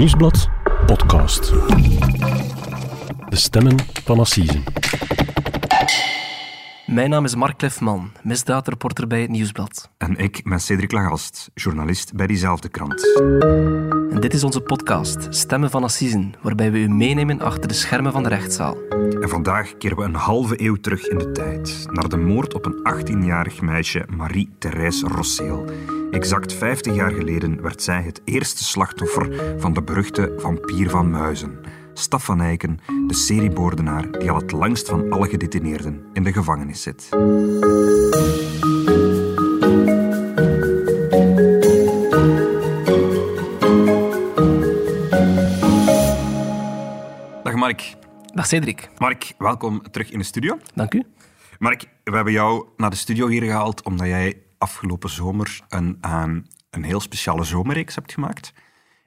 Nieuwsblad podcast. De stemmen van Assisen. Mijn naam is Mark Klefman, misdaadreporter bij het Nieuwsblad. En ik ben Cedric Lagast, journalist bij diezelfde krant. En dit is onze podcast, Stemmen van Assisen, waarbij we u meenemen achter de schermen van de rechtszaal. En vandaag keren we een halve eeuw terug in de tijd, naar de moord op een 18-jarig meisje, Marie-Thérèse Rosseel. Exact 50 jaar geleden werd zij het eerste slachtoffer van de beruchte vampier van Muizen. Staf van Eycken, de serieboordenaar die al het langst van alle gedetineerden in de gevangenis zit. Dag Mark. Dag Cedric. Mark, welkom terug in de studio. Dank u. Mark, we hebben jou naar de studio hier gehaald omdat jij afgelopen zomer een, een, een heel speciale zomerreeks hebt gemaakt.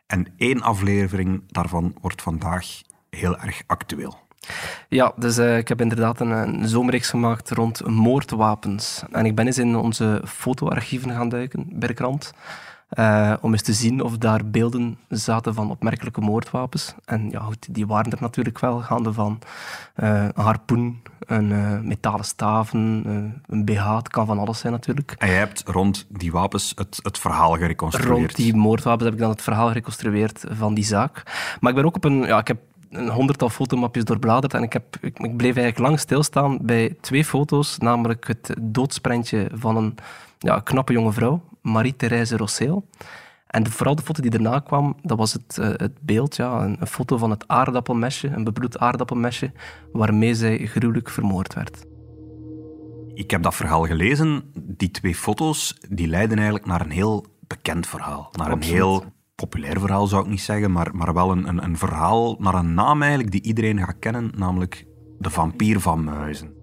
En één aflevering daarvan wordt vandaag heel erg actueel. Ja, dus uh, ik heb inderdaad een, een zomerreeks gemaakt rond moordwapens. En ik ben eens in onze fotoarchieven gaan duiken krant. Uh, om eens te zien of daar beelden zaten van opmerkelijke moordwapens. En ja, goed, die waren er natuurlijk wel, gaande van uh, een harpoen, een uh, metalen staven, een BH, het kan van alles zijn natuurlijk. En jij hebt rond die wapens het, het verhaal gereconstrueerd? Rond die moordwapens heb ik dan het verhaal gereconstrueerd van die zaak. Maar ik ben ook op een... Ja, ik heb een honderdtal fotomapjes doorbladerd en ik, heb, ik, ik bleef eigenlijk lang stilstaan bij twee foto's, namelijk het doodsprentje van een ja, knappe jonge vrouw, Marie-Thérèse Rosseel. En de, vooral de foto die daarna kwam, dat was het, uh, het beeld, ja, een, een, foto van het aardappelmesje, een bebloed aardappelmesje, waarmee zij gruwelijk vermoord werd. Ik heb dat verhaal gelezen. Die twee foto's die leiden eigenlijk naar een heel bekend verhaal. Naar Absoluut. een heel populair verhaal zou ik niet zeggen, maar, maar wel een, een, een verhaal naar een naam eigenlijk die iedereen gaat kennen, namelijk de vampier van Muizen.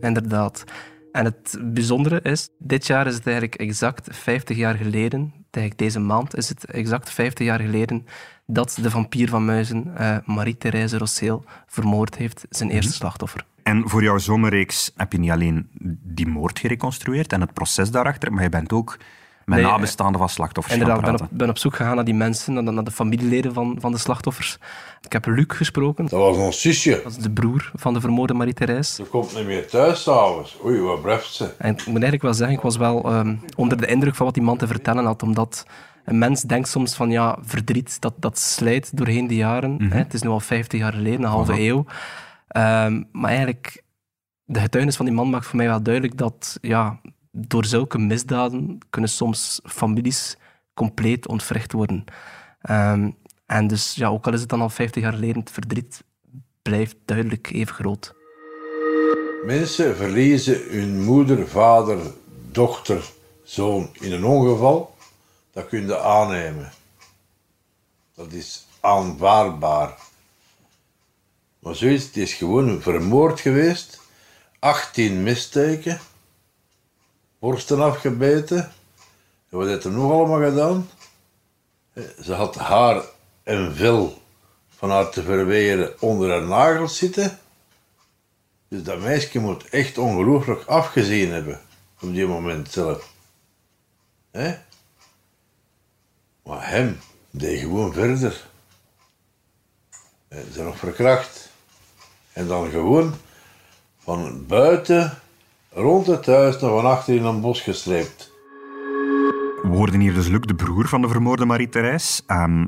Inderdaad. En het bijzondere is, dit jaar is het eigenlijk exact 50 jaar geleden, eigenlijk deze maand is het exact 50 jaar geleden, dat de vampier van Muizen, uh, Marie-Thérèse Rosseel, vermoord heeft, zijn eerste Mhm. slachtoffer. En voor jouw zomerreeks heb je niet alleen die moord gereconstrueerd en het proces daarachter, maar je bent ook met Nee, nabestaanden van slachtoffers Inderdaad, gaan ik ben ben op zoek gegaan naar die mensen, naar de, naar de familieleden van, van de slachtoffers. Ik heb Luc gesproken, Dat was ons zusje. dat is de broer van de vermoorde Marie-Thérèse. Ze komt niet meer thuis s'avonds. Oei, wat blijft ze? En ik moet eigenlijk wel zeggen, ik was wel ehm, onder de indruk van wat die man te vertellen had, omdat een mens denkt soms van, ja, verdriet, dat, dat slijt doorheen de jaren. hè. Het is nu al 50 jaar geleden, een halve eeuw. Ehm, maar eigenlijk, de getuigenis van die man maakt voor mij wel duidelijk dat, ja, door zulke misdaden kunnen soms families compleet ontwricht worden. Ehm, en dus, ja, ook al is het dan al 50 jaar geleden, het verdriet blijft duidelijk even groot. Mensen verliezen hun moeder, vader, dochter, zoon in een ongeval. Dat kun je aannemen. Dat is aanvaardbaar. Maar zoiets, het is gewoon vermoord geweest. 18 missteken. Borsten afgebeten. En wat heeft er nog allemaal gedaan? Ze had haar en vel van haar te verweren onder haar nagels zitten. Dus dat meisje moet echt ongelooflijk afgezien hebben op die moment zelf. Maar hem deed gewoon verder. Hè, Ze nog verkracht. En dan gewoon van buiten rond het huis naar van achter in een bos gestreept. We hoorden hier dus Luc, de broer van de vermoorde Marie-Thérèse. Ehm,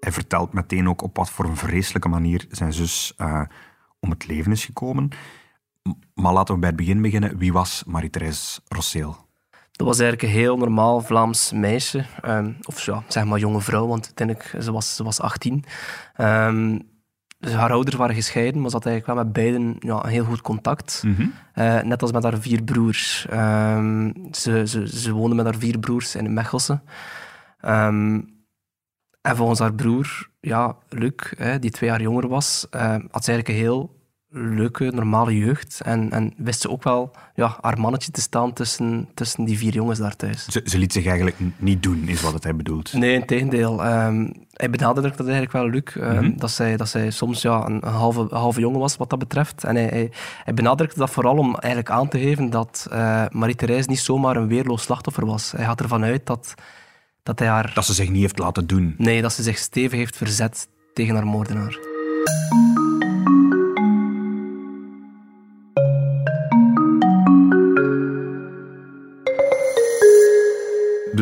hij vertelt meteen ook op wat voor een vreselijke manier zijn zus eh, om het leven is gekomen. M- Maar laten we bij het begin beginnen. Wie was Marie-Thérèse Rosseel? Dat was eigenlijk een heel normaal Vlaams meisje. ehm, of ja, zeg maar jonge vrouw, want uiteindelijk ze was ze was 18. Ehm, dus haar ouders waren gescheiden, maar ze had eigenlijk wel met beiden ja, een heel goed contact. Eh, net als met haar vier broers. Ehm, ze, ze, ze woonde met haar vier broers in Mechelse. Ehm, en volgens haar broer, ja, Luc, hè, die twee jaar jonger was, eh, had ze eigenlijk een heel leuke, normale jeugd. En, en wist ze ook wel ja, haar mannetje te staan tussen, tussen die vier jongens daar thuis. Ze, ze liet zich eigenlijk niet doen, is wat het hij bedoelt. Nee, in tegendeel. Ehm, hij benadrukt dat eigenlijk wel, Luc. ehm, dat, zij, dat zij soms ja, een, halve, halve jongen was wat dat betreft. En hij, hij, hij benadrukte dat vooral om eigenlijk aan te geven dat eh Marie-Thérèse niet zomaar een weerloos slachtoffer was. Hij gaat ervan uit dat dat hij haar... Dat ze zich niet heeft laten doen. Nee, dat ze zich stevig heeft verzet tegen haar moordenaar.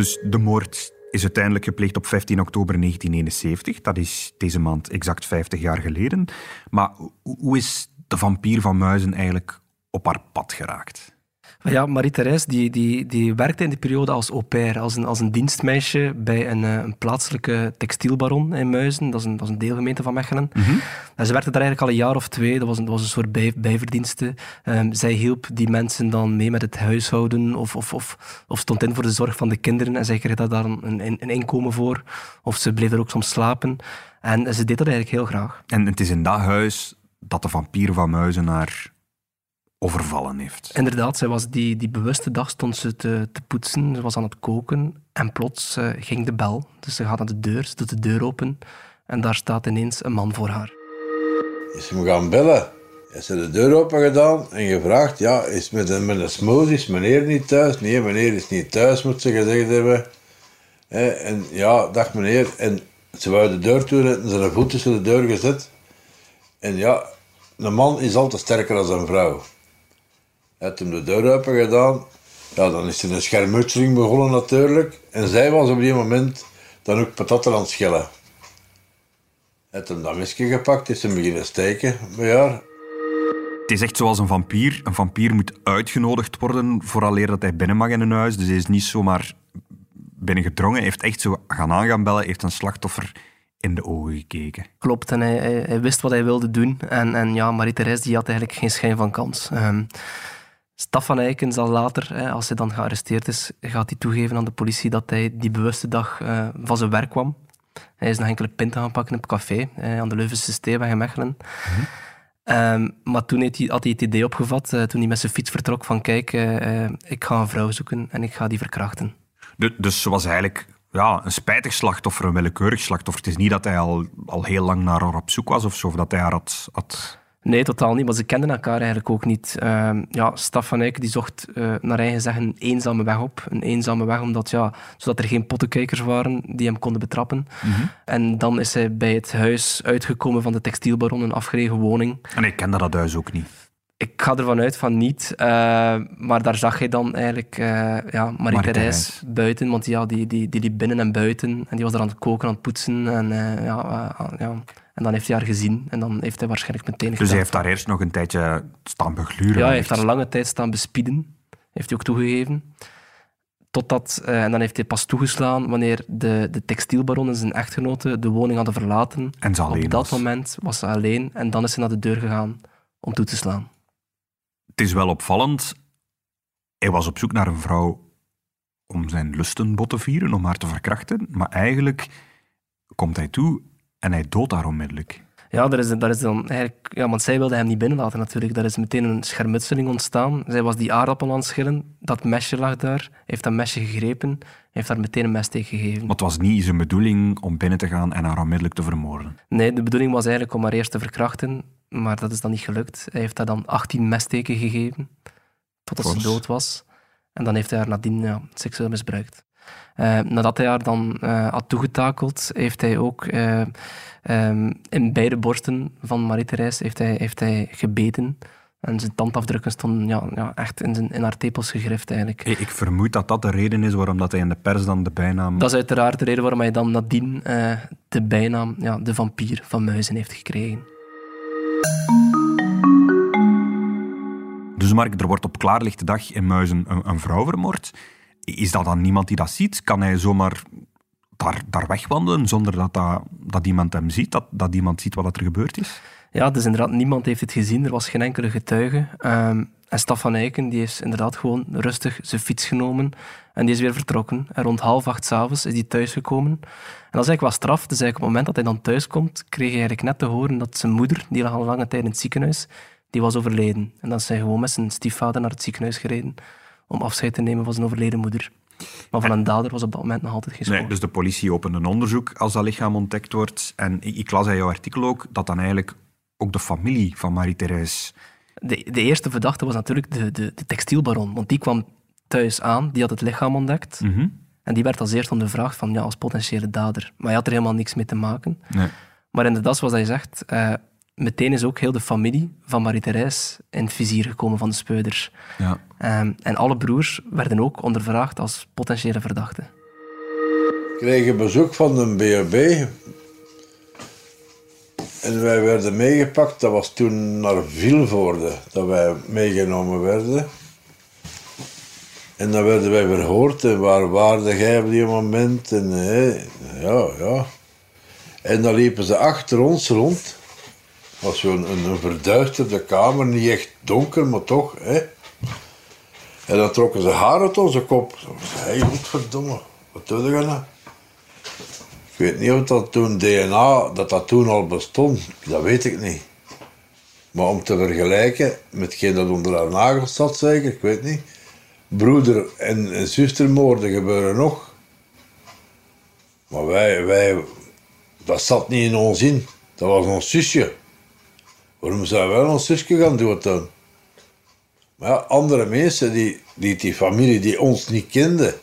Dus de moord is uiteindelijk gepleegd op 15 oktober 1971. Dat is deze maand exact 50 jaar geleden. Maar hoe is de vampier van Muizen eigenlijk op haar pad geraakt? Ja, Marie-Thérèse die, die, die werkte in die periode als au pair, als een, als een dienstmeisje bij een, eh, een plaatselijke textielbaron in Muizen. Dat is een, dat is een deelgemeente van Mechelen. Mhm. En ze werkte daar eigenlijk al een jaar of twee. Dat was een, dat was een soort bij, bijverdienste. Ehm, zij hielp die mensen dan mee met het huishouden of, of, of, of stond in voor de zorg van de kinderen. En zij kreeg daar dan een, een, een inkomen voor. Of ze bleef er ook soms slapen. En ze deed dat eigenlijk heel graag. En het is in dat huis dat de vampier van Muizen haar overvallen heeft. Inderdaad, zij was die, die bewuste dag stond ze te, te poetsen, ze was aan het koken en plots uh, ging de bel. Dus ze gaat naar de deur, ze doet de deur open en daar staat ineens een man voor haar. Is hem gaan bellen. Is ze de deur open gedaan en gevraagd, ja, is met een, met een smoes, is meneer niet thuis? Nee, meneer is niet thuis, moet ze gezegd hebben. en ja, dag meneer. En ze wou de deur toe en ze voet tussen de deur gezet. En ja, een man is altijd sterker dan een vrouw heeft hem de deur open gedaan. Ja, dan is er een schermutseling begonnen natuurlijk. En zij was op die moment dan ook patatten aan het schellen. Heeft hem dat mesje gepakt, is hem beginnen steken bij haar. Het is echt zoals een vampier. Een vampier moet uitgenodigd worden vooraleer dat hij binnen mag in een huis. Dus hij is niet zomaar binnengedrongen. Hij heeft echt zo gaan aangaan bellen, heeft een slachtoffer in de ogen gekeken. Klopt, en hij, hij, wist wat hij wilde doen. En, en ja, Marie-Thérèse die had eigenlijk geen schijn van kans. Um, Staf van Eyken zal later, als hij dan gearresteerd is, gaat hij toegeven aan de politie dat hij die bewuste dag eh, van zijn werk kwam. Hij is nog enkele pinten gaan pakken op café aan de Leuvense Steeweg in Mechelen. Mhm. Ehm, maar toen hij, had hij het idee opgevat, uh, toen hij met zijn fiets vertrok, van kijk, uh, ik ga een vrouw zoeken en ik ga die verkrachten. dus ze was eigenlijk ja, een spijtig slachtoffer, een willekeurig slachtoffer. Het is niet dat hij al, al heel lang naar haar op zoek was of zo, of dat hij haar had, had Nee, totaal niet. Maar ze kenden elkaar eigenlijk ook niet. Uh, ja, Staf van Eyck die zocht uh, naar eigen zeggen een eenzame weg op. Een eenzame weg, omdat, ja, zodat er geen pottenkijkers waren die hem konden betrappen. Mhm. En dan is hij bij het huis uitgekomen van de textielbaron, een afgelegen woning. En ik kende dat huis ook niet. Ik ga ervan uit van niet. Uh, maar daar zag hij dan eigenlijk uh, ja, Marie-Thérèse buiten. Want ja, die, die, die liep binnen en buiten. En die was er aan het koken, aan het poetsen. En ja, ja en dan heeft hij haar gezien en dan heeft hij waarschijnlijk meteen Dus hij heeft daar eerst nog een tijdje staan begluren? Ja, hij heeft daar een lange tijd staan bespieden. Heeft hij ook toegegeven. Totdat, uh, en dan heeft hij pas toegeslaan wanneer de, de textielbaron en zijn echtgenote de woning hadden verlaten. En ze alleen Op dat moment was ze alleen en dan is ze naar de deur gegaan om toe te slaan. Het is wel opvallend. Hij was op zoek naar een vrouw om zijn lusten bot te vieren, om haar te verkrachten. Maar eigenlijk komt hij toe en hij doodt haar onmiddellijk. Ja, daar is, daar is dan eigenlijk, ja, want zij wilde hem niet binnenlaten natuurlijk. Daar is meteen een schermutseling ontstaan. Zij was die aardappel aan het schillen. Dat mesje lag daar. heeft dat mesje gegrepen. heeft haar meteen een mes gegeven. Maar het was niet zijn bedoeling om binnen te gaan en haar onmiddellijk te vermoorden? Nee, de bedoeling was eigenlijk om haar eerst te verkrachten. Maar dat is dan niet gelukt. Hij heeft haar dan 18 messteken gegeven. Totdat ze dood was. En dan heeft hij haar nadien ja, seksueel misbruikt. Uh, nadat hij haar dan uh, had toegetakeld, heeft hij ook uh, um, in beide borsten van Marie-Thérèse heeft hij, heeft hij gebeten. En zijn tandafdrukken stonden ja, ja, echt in, zijn, in haar tepels gegrift eigenlijk. Ik vermoed dat dat de reden is waarom dat hij in de pers dan de bijnaam... Dat is uiteraard de reden waarom hij dan nadien de bijnaam ja, de vampier van Muizen heeft gekregen. Dus Mark, er wordt op klaarlichte dag in Muizen een, een vrouw vermoord. Is dat dan niemand die dat ziet? Kan hij zomaar daar, daar wegwandelen zonder dat, dat, iemand hem ziet? Dat, dat iemand ziet wat er gebeurd is? Ja, dus inderdaad, niemand heeft het gezien. Er was geen enkele getuige. Um, en Staf van Eyken die heeft inderdaad gewoon rustig zijn fiets genomen en die is weer vertrokken. En rond half acht s'avonds is hij thuisgekomen. En dat is eigenlijk wel straf. Dus eigenlijk op het moment dat hij dan thuis komt, kreeg hij eigenlijk net te horen dat zijn moeder, die lag al lange tijd in het ziekenhuis, die was overleden. En dan is hij gewoon met zijn stiefvader naar het ziekenhuis gereden om afscheid te nemen van zijn overleden moeder. Maar van een dader was op dat moment nog altijd geen spoor. Nee, dus de politie opent een onderzoek als dat lichaam ontdekt wordt. En ik las in jouw artikel ook dat dan eigenlijk ook de familie van Marie-Thérèse... De, de eerste verdachte was natuurlijk de, de, de, textielbaron. Want die kwam thuis aan, die had het lichaam ontdekt. Mhm. En die werd als eerst ondervraagd van, ja, als potentiële dader. Maar hij had er helemaal niks mee te maken. Nee. Maar inderdaad, zoals hij zegt, eh, meteen is ook heel de familie van Marie-Thérèse in het vizier gekomen van de speuders. Ja. Ehm, en alle broers werden ook ondervraagd als potentiële verdachten. kregen bezoek van de BRB. En wij werden meegepakt. Dat was toen naar Vilvoorde dat wij meegenomen werden. En dan werden wij verhoord. En waar waarde jij op die moment? En hè, ja, ja. En dan liepen ze achter ons rond. Was zo'n een, een verduisterde kamer. Niet echt donker, maar toch. Hè. En dan trokken ze haar uit onze kop. Hé, hey, godverdomme. Wat doe je nou? Ik weet niet of dat toen DNA, dat dat toen al bestond. Dat weet ik niet. Maar om te vergelijken met hetgeen dat onder haar nagels zat, zeker, ik weet niet. Broeder- en, en zustermoorden gebeuren nog. Maar wij, wij, dat zat niet in ons in. Dat was ons zusje. Waarom zouden wij ons zusje gaan doen? Maar andere mensen, die, die, die familie die ons niet kende,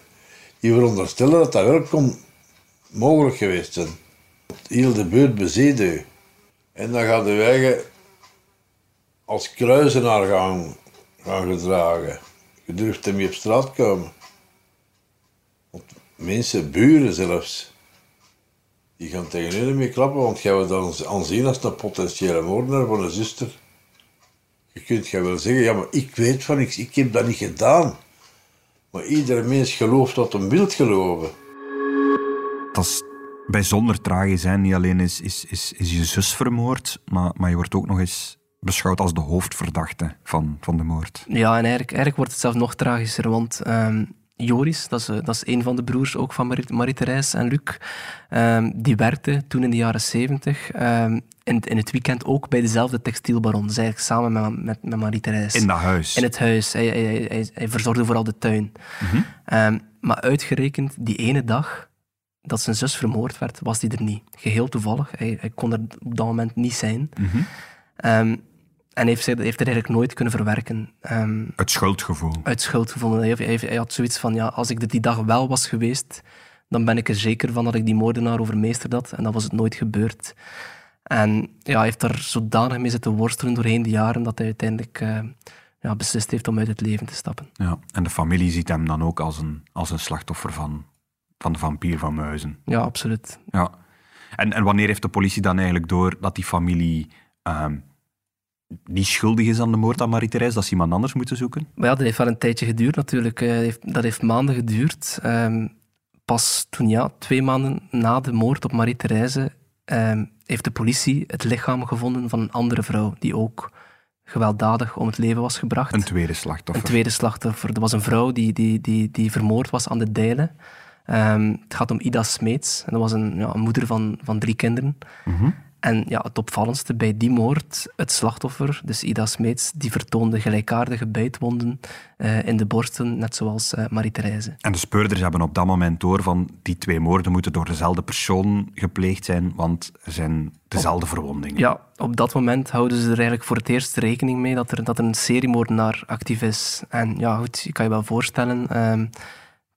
die veronderstellen dat dat wel kon mogelijk geweest zijn. Heel de buurt bezeten u. En dan gaat u eigen als kruisenaar gaan, gaan gedragen. Je durft hem niet op straat komen. Mensen, buren zelfs, die gaan tegen u mee klappen, want jij wordt dan aanzien als een potentiële moordenaar van een zuster. Je kunt jij wel zeggen, ja, maar ik weet van niks, ik heb dat niet gedaan. Maar iedere mens gelooft wat een wilt geloven. Dat is bijzonder tragisch. Hè? Niet alleen is, is, is, is je zus vermoord, maar, maar je wordt ook nog eens beschouwd als de hoofdverdachte van, van de moord. Ja, en eigenlijk, eigenlijk wordt het zelfs nog tragischer, want ehm, Joris, dat is, eh, dat is een van de broers ook van Marie- Marie-Thérèse en Luc, ehm, die werkte toen in de jaren zeventig ehm, in, in het weekend ook bij dezelfde textielbaron. Dus eigenlijk samen met, met, met. In dat huis. In het huis. Hij, hij, hij, hij- hij verzorgde vooral de tuin. Ehm, maar uitgerekend die ene dag dat zijn zus vermoord werd, was hij er niet. Geheel toevallig. Hij, kon er op dat moment niet zijn. Ehm, en heeft, heeft er eigenlijk nooit kunnen verwerken. Ehm, Het schuldgevoel. uit schuldgevoel. Hij, hij, hij had zoiets van, ja, als ik er die dag wel was geweest, dan ben ik er zeker van dat ik die moordenaar overmeesterd had. En dat was het nooit gebeurd. En ja, hij heeft daar zodanig mee zitten worstelen doorheen de jaren, dat hij uiteindelijk eh, ja, beslist heeft om uit het leven te stappen. Ja. En de familie ziet hem dan ook als een, als een slachtoffer van, van de vampier van Muizen. Ja, absoluut. Ja. En, en wanneer heeft de politie dan eigenlijk door dat die familie ehm, niet schuldig is aan de moord aan Marie-Thérèse, dat ze iemand anders moeten zoeken? Maar ja, dat heeft wel een tijdje geduurd natuurlijk. Eh, dat heeft maanden geduurd. Ehm, pas toen, ja, twee maanden na de moord op Marie-Thérèse, ehm, heeft de politie het lichaam gevonden van een andere vrouw, die ook gewelddadig om het leven was gebracht. Een tweede slachtoffer. Een tweede slachtoffer. Er was een vrouw die, die, die, die vermoord was aan de Dijlen. Ehm, het gaat om Ida Smeets. En dat was een, ja, een moeder van, van drie kinderen. En ja, het opvallendste bij die moord, het slachtoffer, dus Ida Smeets, die vertoonde gelijkaardige bijtwonden eh, in de borsten, net zoals eh, Marie-Thérèse. En de speurders hebben op dat moment door van die twee moorden moeten door dezelfde persoon gepleegd zijn, want er zijn dezelfde verwondingen. Ja, op dat moment houden ze er eigenlijk voor het eerst rekening mee dat er, dat er een seriemoordenaar actief is. En ja, goed, je kan je wel voorstellen, ehm,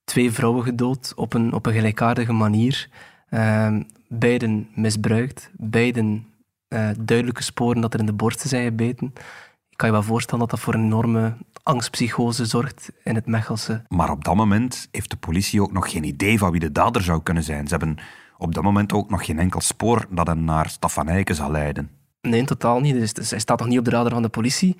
twee vrouwen gedood op een, op een gelijkaardige manier. Ehm, beiden misbruikt, beiden eh, duidelijke sporen dat er in de borsten zijn gebeten. Je kan je wel voorstellen dat dat voor een enorme angstpsychose zorgt in het Mechelse. Maar op dat moment heeft de politie ook nog geen idee van wie de dader zou kunnen zijn. Ze hebben op dat moment ook nog geen enkel spoor dat hen naar Staffan Eycken zal leiden. Nee, totaal niet. Dus, dus hij staat nog niet op de radar van de politie.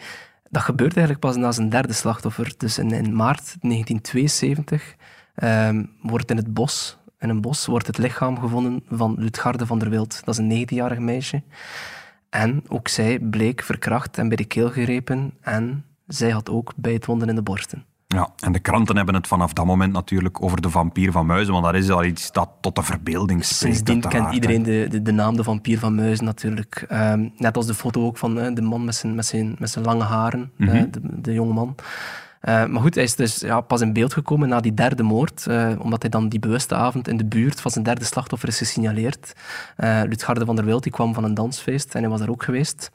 Dat gebeurt eigenlijk pas na zijn derde slachtoffer. Dus in, in maart 1972 ehm, wordt in het bos, in een bos, wordt het lichaam gevonden van Lutgarde van der Wild. Dat is een 19-jarig meisje. En ook zij bleek verkracht en bij de keel gegrepen. En zij had ook bijtwonden in de borsten. Ja, en de kranten hebben het vanaf dat moment natuurlijk over de vampier van Muizen, want dat is al iets dat tot de verbeelding spreekt. Sindsdien kent iedereen de, de, de naam de vampier van Muizen natuurlijk. Ehm, net als de foto ook van eh, de man met zijn, met zijn, met zijn lange haren, eh, de, de jonge man. Eh, maar goed, hij is dus ja, pas in beeld gekomen na die derde moord, eh, omdat hij dan die bewuste avond in de buurt van zijn derde slachtoffer is gesignaleerd. Uh, Lutgarde van der Wild die kwam van een dansfeest en hij was daar ook geweest.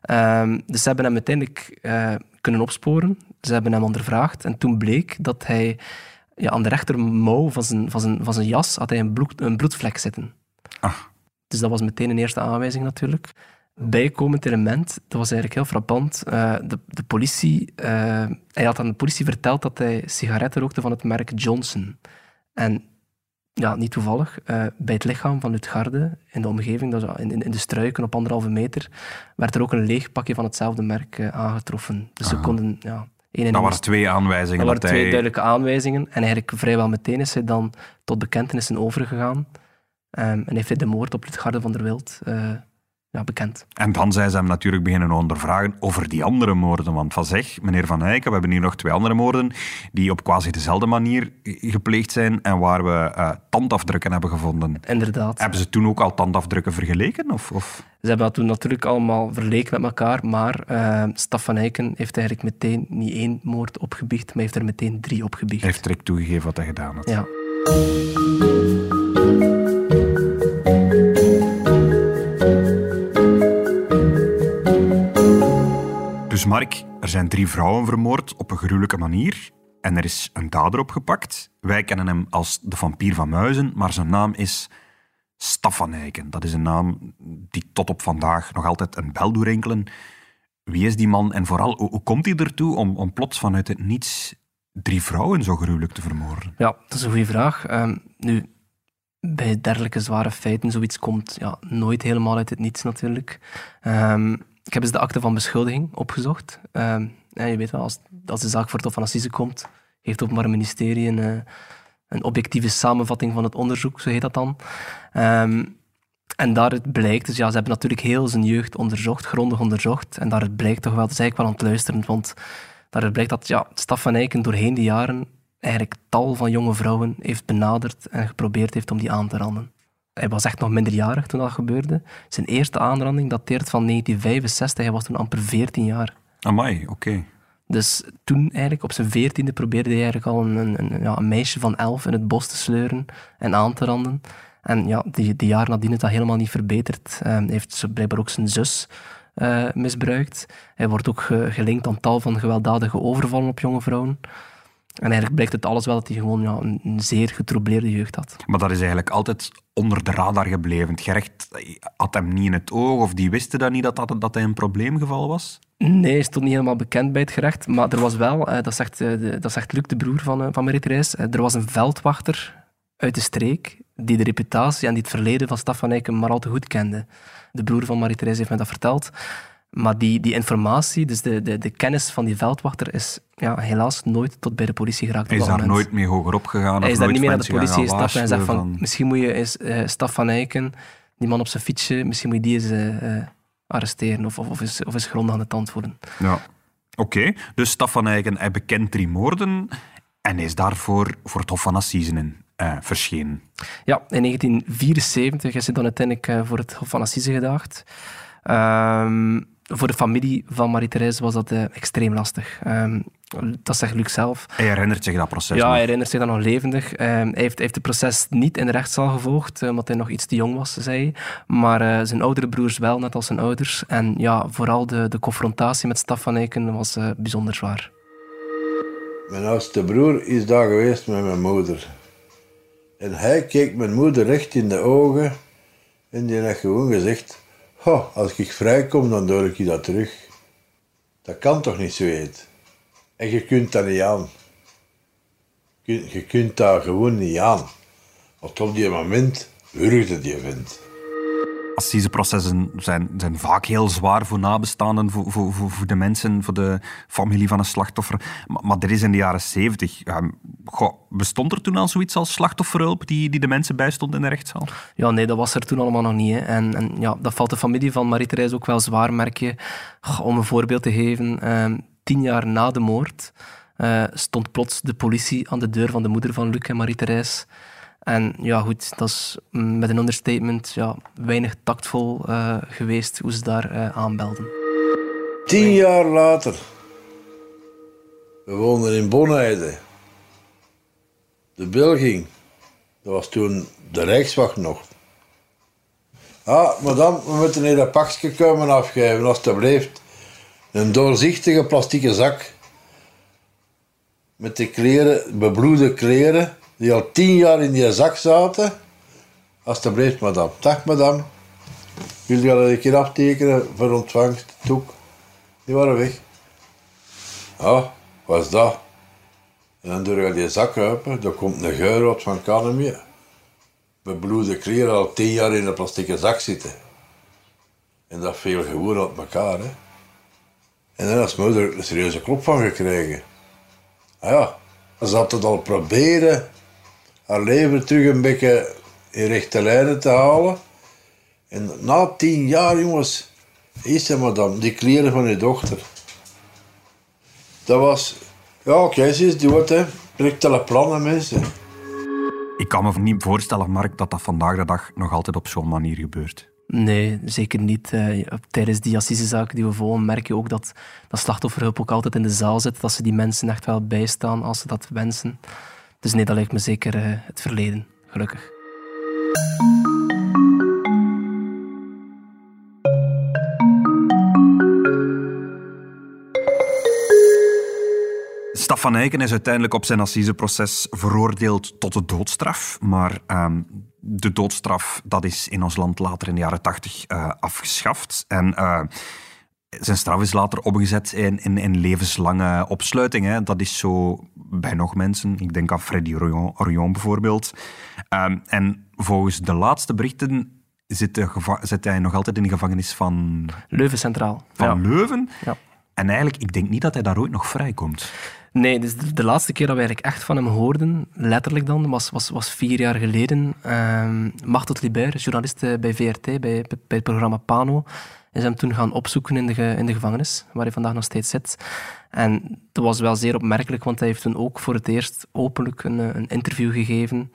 Ehm, dus ze hebben hem uiteindelijk eh, kunnen opsporen. Ze hebben hem ondervraagd en toen bleek dat hij ja, aan de rechtermouw van zijn, van zijn, van zijn jas had hij een, bloed, een bloedvlek zitten. Ah. Dus dat was meteen een eerste aanwijzing natuurlijk. Bijkomend element, dat was eigenlijk heel frappant. Uh, de, de politie, uh, hij had aan de politie verteld dat hij sigaretten rookte van het merk Johnson. En ja, niet toevallig, uh, bij het lichaam van Lutgarde, in de omgeving, in, in, de struiken op anderhalve meter, werd er ook een leeg pakje van hetzelfde merk aangetroffen. Dus ze konden... Ja, één dat waren twee aanwijzingen. Dat waren dat twee duidelijke aanwijzingen. En eigenlijk vrijwel meteen is hij dan tot bekentenissen overgegaan. Um, en heeft hij de moord op Lutgarde van der Wild ja, bekend. En dan zijn ze hem natuurlijk beginnen ondervragen over die andere moorden. Want van zeg, meneer Van Eyck, we hebben hier nog twee andere moorden die op quasi dezelfde manier gepleegd zijn en waar we uh, tandafdrukken hebben gevonden. Inderdaad. Hebben ze toen ook al tandafdrukken vergeleken? Of, of? Ze hebben dat toen natuurlijk allemaal vergeleken met elkaar, maar uh, Staf van Eycken heeft eigenlijk meteen niet één moord opgebiecht, maar heeft er meteen drie opgebiecht. Hij heeft direct toegegeven wat hij gedaan had. Ja. Dus Mark, er zijn drie vrouwen vermoord op een gruwelijke manier en er is een dader opgepakt. Wij kennen hem als de vampier van Muizen, maar zijn naam is Staffan Eyken. Dat is een naam die tot op vandaag nog altijd een bel doet rinkelen. Wie is die man en vooral, hoe, komt hij ertoe om, om plots vanuit het niets drie vrouwen zo gruwelijk te vermoorden? Ja, dat is een goede vraag. Um, nu, bij dergelijke zware feiten, zoiets komt ja, nooit helemaal uit het niets natuurlijk. Um, ik heb eens de akte van beschuldiging opgezocht. Uh, je weet wel, als, als de zaak voor het Hof van Assise komt, heeft het Openbaar Ministerie een, uh, een objectieve samenvatting van het onderzoek, zo heet dat dan. Um, en daaruit blijkt, dus ja, ze hebben natuurlijk heel zijn jeugd onderzocht, grondig onderzocht. En daaruit blijkt toch wel, het is eigenlijk wel ontluisterend, want daaruit blijkt dat ja, Staf van Eycken doorheen de jaren eigenlijk tal van jonge vrouwen heeft benaderd en geprobeerd heeft om die aan te randen. Hij was echt nog minderjarig toen dat gebeurde. Zijn eerste aanranding dateert van 1965. Hij was toen amper 14 jaar. Amai, oké. Dus toen eigenlijk, op zijn veertiende, probeerde hij eigenlijk al een, een, ja, een, meisje van elf in het bos te sleuren en aan te randen. En ja, die, die jaar nadien is dat helemaal niet verbeterd. Ehm, hij heeft blijkbaar ook zijn zus uh, misbruikt. Hij wordt ook gelinkt aan tal van gewelddadige overvallen op jonge vrouwen. En eigenlijk blijkt het alles wel dat hij gewoon ja, een, zeer getroubleerde jeugd had. Maar dat is eigenlijk altijd onder de radar gebleven. Het gerecht had hem niet in het oog of die wisten dat niet dat, dat, dat hij een probleemgeval was? Nee, hij stond niet helemaal bekend bij het gerecht. Maar er was wel, eh, dat, zegt, eh, dat zegt Luc, de broer van, eh, van Marie-Thérèse, er was een veldwachter uit de streek die de reputatie en die het verleden van Staf van Eycken maar al te goed kende. De broer van Marie-Thérèse heeft mij dat verteld. Maar die, die informatie, dus de, de, de kennis van die veldwachter, is ja, helaas nooit tot bij de politie geraakt. Hij is daar nooit mee hoger opgegaan? Hij is daar niet meer naar de politie gestapt en zegt van, misschien moet je eens uh, Staf van Eycken, die man op zijn fietsje, misschien moet je die eens uh, arresteren of, of, of, eens, of eens grond aan de tand voeren. Ja. Oké, dus Staf van Eycken, hij bekent drie moorden en is daarvoor voor het Hof van Assisen in uh, verschenen. Ja, in 1974 is hij dan uiteindelijk voor het Hof van Assise gedaagd. Ehm, voor de familie van Marie-Thérèse was dat uh, extreem lastig. Um, dat zegt Luc zelf. Hij herinnert zich dat proces Ja, nog. hij herinnert zich dat nog levendig. Um, hij, heeft, heeft het proces niet in de rechtszaal gevolgd, uh, omdat hij nog iets te jong was, zei hij. Maar uh, zijn oudere broers wel, net als zijn ouders. En ja, vooral de, de confrontatie met Staf van Eycken was bijzonder zwaar. Mijn oudste broer is daar geweest met mijn moeder. En hij keek mijn moeder recht in de ogen en die heeft gewoon gezegd als ik vrijkom, dan doe ik je dat terug. Dat kan toch niet zo heet? En je kunt dat niet aan. Je, kunt dat gewoon niet aan. Want op die moment wurgde die vent processen zijn, zijn vaak heel zwaar voor nabestaanden, voor, voor, voor, de mensen, voor de familie van een slachtoffer. Maar, er is in de jaren zeventig... bestond er toen al zoiets als slachtofferhulp die, die de mensen bijstond in de rechtszaal? Ja, nee, dat was er toen allemaal nog niet. En, en ja, dat valt de familie van Marie-Thérèse ook wel zwaar, merk je. Om een voorbeeld te geven, eh, tien jaar na de moord uh, stond plots de politie aan de deur van de moeder van Luc en Marie-Thérèse. En ja, goed, dat is mm, met een understatement ja, weinig tactvol uh, geweest hoe ze daar uh, aanbelden. Tien jaar later. We woonden in Bonheide. De Belging. Dat was toen de Rijkswacht nog. Ah, madame, we moeten hier een pakje komen afgeven, alstublieft. Een doorzichtige plastieke zak. met de kleren, bebloede kleren, die al tien jaar in die zak zaten. Alsjeblieft, madame. Dag, madame. Jullie hadden een keer aftekenen voor ontvangst, toek. Die waren weg. Ja, wat is dat? En dan doe je die zak open, daar komt een geur uit van kanemie. Bebloede kleren al tien jaar in een plastic zak zitten. En dat veel gewoon uit elkaar. Hè. En dan als moeder een serieuze klop van gekregen. Ah ja, ze had het al proberen haar leven terug een beetje in rechte lijnen te halen. En na tien jaar, jongens, is ze madame, die kleren van je dochter. Dat was, ja oké, okay, ze is dood hè. Alle plannen mensen. Ik kan me niet voorstellen, Mark, dat dat vandaag de dag nog altijd op zo'n manier gebeurt. Nee, zeker niet. Uh, tijdens die assisezaak die we volgen, merk je ook dat, dat slachtofferhulp ook altijd in de zaal zit. Dat ze die mensen echt wel bijstaan als ze dat wensen. Dus nee, dat lijkt me zeker uh, het verleden, gelukkig. Staf van is uiteindelijk op zijn assiseproces veroordeeld tot de doodstraf. Maar uh, de doodstraf dat is in ons land later in de jaren tachtig uh, afgeschaft. En uh, zijn straf is later omgezet in, in, in levenslange opsluiting. Hè. Dat is zo bij nog mensen. Ik denk aan Freddy Orion, bijvoorbeeld. Um, en volgens de laatste berichten zit, de zit, hij nog altijd in de gevangenis van... Leuven Centraal. Van ja. Leuven? Ja. En eigenlijk, ik denk niet dat hij daar ooit nog vrijkomt. Nee, dus de, de, laatste keer dat we eigenlijk echt van hem hoorden, letterlijk dan, was, was, was vier jaar geleden. Um, Martot Libert, journalist bij VRT, bij, bij het programma Pano, is hem toen gaan opzoeken in de, in de gevangenis, waar hij vandaag nog steeds zit. En dat was wel zeer opmerkelijk, want hij heeft toen ook voor het eerst openlijk een, een interview gegeven,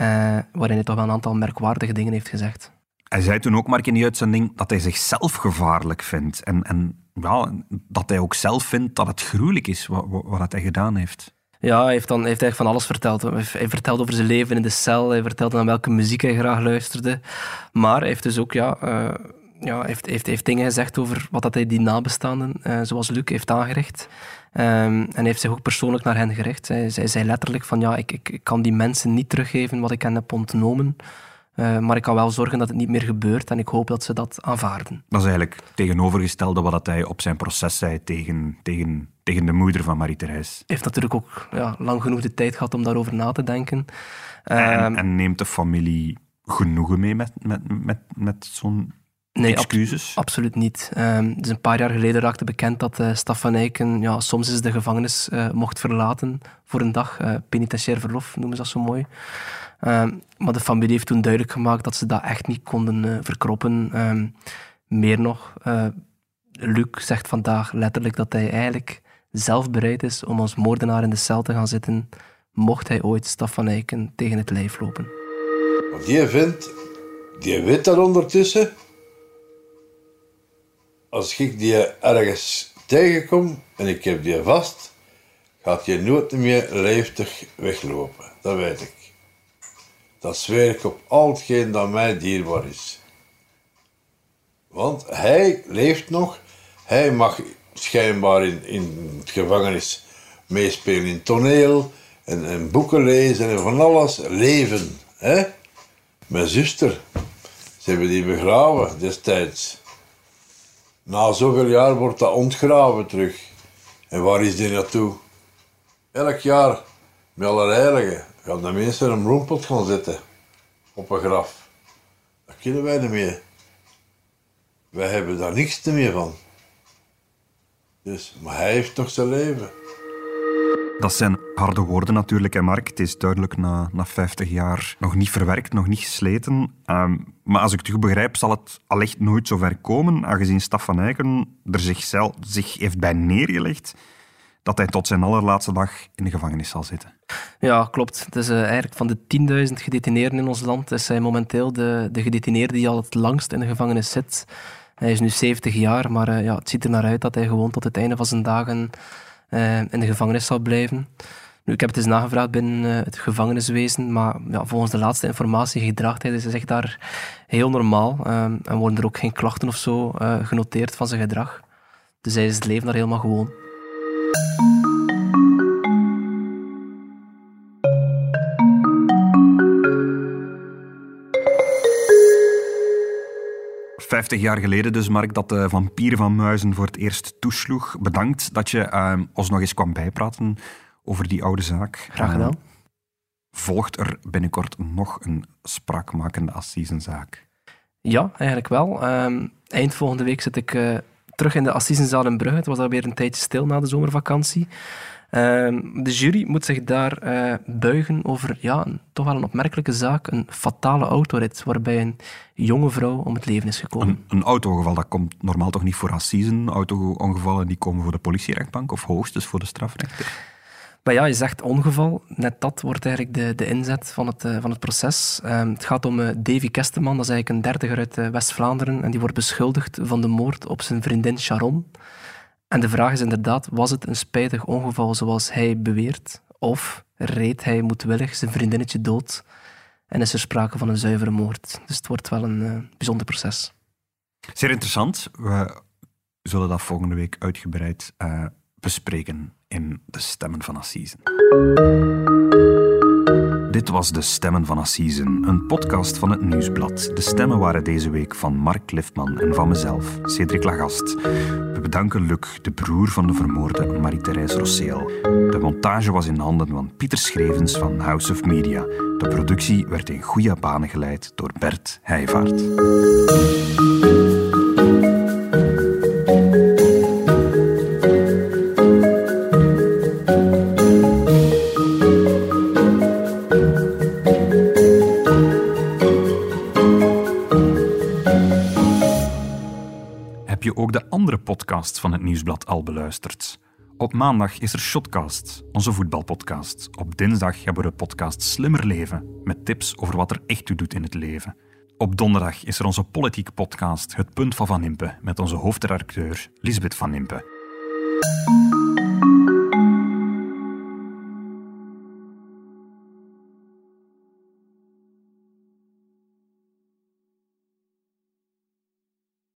uh, waarin hij toch wel een aantal merkwaardige dingen heeft gezegd. Hij zei toen ook, Mark, in die uitzending, dat hij zichzelf gevaarlijk vindt. En, en ja, dat hij ook zelf vindt dat het gruwelijk is wat, wat hij gedaan heeft. Ja, hij heeft, dan, heeft eigenlijk van alles verteld. Hij vertelde over zijn leven in de cel, hij vertelde aan welke muziek hij graag luisterde. Maar hij heeft dus ook ja, uh, ja, heeft, heeft, heeft dingen gezegd over wat dat hij die nabestaanden, uh, zoals Luc, heeft aangericht. Um, en hij heeft zich ook persoonlijk naar hen gericht. Hij, hij zei letterlijk van ja, ik, ik, ik kan die mensen niet teruggeven wat ik hen heb ontnomen. Uh, maar ik kan wel zorgen dat het niet meer gebeurt en ik hoop dat ze dat aanvaarden. Dat is eigenlijk tegenovergestelde wat hij op zijn proces zei tegen, tegen, tegen de moeder van Marie-Thérèse. Hij heeft natuurlijk ook ja, lang genoeg de tijd gehad om daarover na te denken. En, uh, en neemt de familie genoegen mee met, met, met, met zo'n Nee, excuses? Ab absoluut niet. Um, dus een paar jaar geleden raakte bekend dat uh, Staf van Eycken ja, soms eens de gevangenis uh, mocht verlaten voor een dag. Uh, penitentiair verlof noemen ze dat zo mooi. Ehm, maar de familie heeft toen duidelijk gemaakt dat ze dat echt niet konden uh, verkroppen. Um, meer nog, uh, Luc zegt vandaag letterlijk dat hij eigenlijk zelf bereid is om als moordenaar in de cel te gaan zitten, mocht hij ooit Staf van Eycken tegen het lijf lopen. Wat je vindt, die weet dat ondertussen. Als ik die ergens tegenkom en ik heb die vast, gaat je nooit meer leeftig weglopen. Dat weet ik. Dat zweer ik op al hetgeen dat mij dierbaar is. Want hij leeft nog, hij mag schijnbaar in, in het gevangenis meespelen in toneel en, en boeken lezen en van alles leven. Hè? Mijn zuster, ze hebben die begraven destijds. Na zoveel jaar wordt dat ontgraven terug. En waar is die naartoe? Elk jaar, met alle heiligen, gaan de mensen een bloempot gaan zetten op een graf. Dat kunnen wij niet meer. Wij hebben daar niks meer van. Dus, maar hij heeft nog zijn leven. Dat zijn harde woorden natuurlijk, hè Mark. Het is duidelijk na, na 50 jaar nog niet verwerkt, nog niet gesleten. Um, maar als ik het goed begrijp, zal het allicht nooit zo ver komen, aangezien Staf van Eycken er zichzelf, zich heeft bij neergelegd dat hij tot zijn allerlaatste dag in de gevangenis zal zitten. Ja, klopt. Het is uh, eigenlijk van de 10.000 gedetineerden in ons land is hij momenteel de, de gedetineerde die al het langst in de gevangenis zit. Hij is nu 70 jaar, maar uh, ja, het ziet er naar uit dat hij gewoon tot het einde van zijn dagen in de gevangenis zal blijven. Nu, ik heb het eens nagevraagd binnen het gevangeniswezen, maar ja, volgens de laatste informatie gedraagt hij zich daar heel normaal en worden er ook geen klachten of zo genoteerd van zijn gedrag. Dus hij is het leven daar helemaal gewoon. 50 jaar geleden dus, Mark, dat de vampier van Muizen voor het eerst toesloeg. Bedankt dat je uh, ons nog eens kwam bijpraten over die oude zaak. Graag gedaan. Uh, volgt er binnenkort nog een spraakmakende assisenzaak? Ja, eigenlijk wel. Um, eind volgende week zit ik uh, terug in de assisenzaal in Brugge. Het was alweer een tijdje stil na de zomervakantie. Ehm, de jury moet zich daar uh, buigen over ja, toch wel een opmerkelijke zaak. Een fatale autorit waarbij een jonge vrouw om het leven is gekomen. Een, een autogeval, dat komt normaal toch niet voor assisen? Auto-ongevallen die komen voor de politierechtbank of hoogstens voor de strafrechter? Maar ja, je zegt ongeval. Net dat wordt eigenlijk de, de inzet van het, uh, van het proces. Um, het gaat om uh, Davy Kesteman, dat is eigenlijk een dertiger uit West-Vlaanderen. En die wordt beschuldigd van de moord op zijn vriendin Sharon. En de vraag is inderdaad, was het een spijtig ongeval zoals hij beweert? Of reed hij moedwillig zijn vriendinnetje dood en is er sprake van een zuivere moord? Dus het wordt wel een bijzonder proces. Zeer interessant. We zullen dat volgende week uitgebreid bespreken in De Stemmen van Assisen. Dit was De Stemmen van Assisen, een podcast van het Nieuwsblad. De stemmen waren deze week van Mark Liftman en van mezelf, Cedric Lagast. We bedanken Luc, de broer van de vermoorde Marie-Thérèse Rosseel. De montage was in handen van Pieter Schrevens van House of Media. De productie werd in goede banen geleid door Bert Heijvaart. Van het Nieuwsblad al beluisterd. Op maandag is er Shotcast, onze voetbalpodcast. Op dinsdag hebben we de podcast Slimmer Leven, met tips over wat er echt toe doet in het leven. Op donderdag is er onze politiek podcast Het Punt van Van Impe, met onze hoofdredacteur Lisbeth Van Impe.